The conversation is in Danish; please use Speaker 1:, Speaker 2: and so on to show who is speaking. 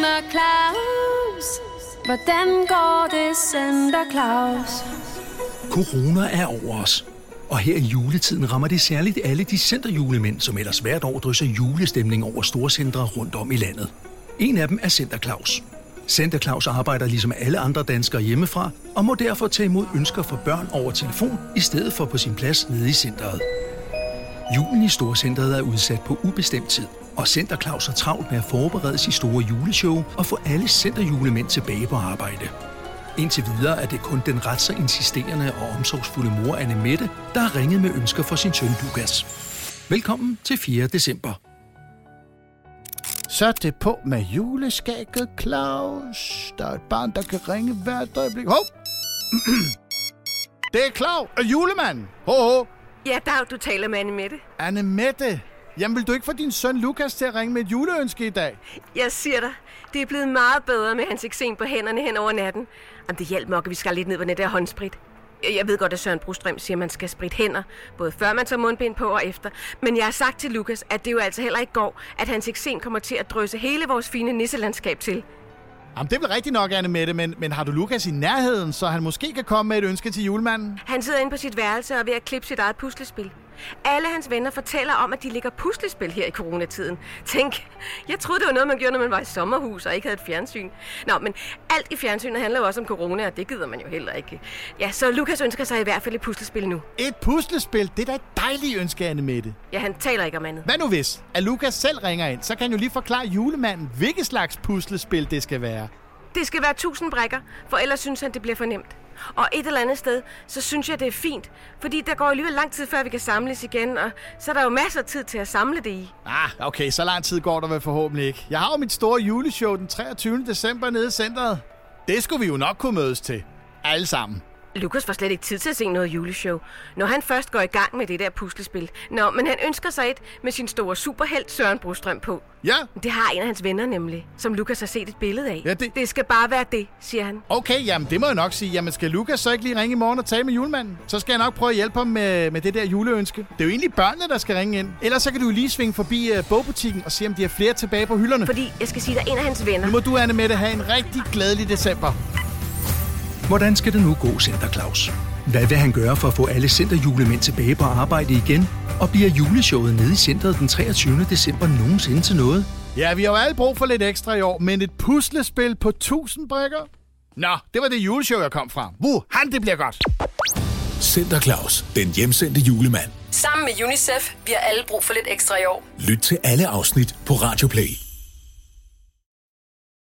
Speaker 1: Santa Claus? Hvordan går det, Santa Claus?
Speaker 2: Corona er over os. Og her i juletiden rammer det særligt alle de centerjulemænd, som ellers hvert år drysser julestemning over storcentre rundt om i landet. En af dem er Center Claus. Center Claus arbejder ligesom alle andre danskere hjemmefra, og må derfor tage imod ønsker fra børn over telefon, i stedet for på sin plads nede i centret. Julen i Storcentret er udsat på ubestemt tid, og Center Claus har travlt med at forberede sit store juleshow og få alle centerjulemænd tilbage på arbejde. Indtil videre er det kun den ret så insisterende og omsorgsfulde mor Anne Mette, der har ringet med ønsker for sin søn Lukas. Velkommen til 4. december.
Speaker 3: Så er det på med juleskægget, Claus. Der er et barn, der kan ringe hvert øjeblik. Hov! det er Claus, julemanden. Ho, ho.
Speaker 4: Ja, Dag, du taler med Anne Mette.
Speaker 3: Anne Mette. Jamen, vil du ikke få din søn Lukas til at ringe med et juleønske i dag?
Speaker 4: Jeg siger dig, det er blevet meget bedre med hans eksem på hænderne hen over natten. Jamen, det hjælper nok, at vi skal lidt ned på den der håndsprit. Jeg ved godt, at Søren Brostrøm siger, at man skal spritte hænder, både før man tager mundbind på og efter. Men jeg har sagt til Lukas, at det jo altså heller ikke går, at hans eksem kommer til at drysse hele vores fine nisselandskab til.
Speaker 3: Jamen, det er vel rigtigt nok, Anne Mette, men, men har du Lukas i nærheden, så han måske kan komme med et ønske til julemanden?
Speaker 4: Han sidder inde på sit værelse og er ved at klippe sit eget puslespil. Alle hans venner fortæller om, at de ligger puslespil her i coronatiden. Tænk, jeg troede, det var noget, man gjorde, når man var i sommerhus og ikke havde et fjernsyn. Nå, men alt i fjernsynet handler jo også om corona, og det gider man jo heller ikke. Ja, så Lukas ønsker sig i hvert fald et puslespil nu.
Speaker 3: Et puslespil, det er da et dejligt ønske, Anne Mette.
Speaker 4: Ja, han taler ikke om andet.
Speaker 3: Hvad nu hvis, at Lukas selv ringer ind, så kan han jo lige forklare julemanden, hvilket slags puslespil det skal være.
Speaker 4: Det skal være 1000 brækker, for ellers synes han, det bliver for nemt. Og et eller andet sted, så synes jeg, det er fint. Fordi der går alligevel lang tid, før vi kan samles igen, og så er der jo masser af tid til at samle det i.
Speaker 3: Ah, okay, så lang tid går der vel forhåbentlig ikke. Jeg har jo mit store juleshow den 23. december nede i centret. Det skulle vi jo nok kunne mødes til. Alle sammen.
Speaker 4: Lukas får slet ikke tid til at se noget juleshow, når han først går i gang med det der puslespil. Nå, men han ønsker sig et med sin store superhelt Søren Brostrøm på.
Speaker 3: Ja,
Speaker 4: Det har en af hans venner nemlig, som Lukas har set et billede af.
Speaker 3: Ja, det-
Speaker 4: det skal bare være det, siger han.
Speaker 3: okay, jamen det må jeg nok sige. Jamen skal Lukas så ikke lige ringe i morgen og tale med julemanden? Så skal jeg nok prøve at hjælpe ham med, med det der juleønske. Det er jo egentlig børnene, der skal ringe ind. Ellers så kan du lige svinge forbi uh, bogbutikken og se, om de har flere tilbage på hylderne.
Speaker 4: Fordi jeg skal sige, der er en af hans venner.
Speaker 3: Nu må du, Anne Mette, have en rigtig glædelig december.
Speaker 2: Hvordan skal det nu gå, Center Claus? Hvad vil han gøre for at få alle centerjulemænd tilbage på arbejde igen? Og bliver juleshowet nede i centret den 23. december nogensinde til noget?
Speaker 3: Ja, vi har jo alle brug for lidt ekstra i år, men et puslespil på 1000 brikker? Nå, det var det juleshow, jeg kom fra. Wuhan, det bliver godt.
Speaker 5: Center Claus, den hjemsendte julemand.
Speaker 6: Sammen med UNICEF, vi har alle brug for lidt ekstra i år.
Speaker 5: Lyt til alle afsnit på Radio Play.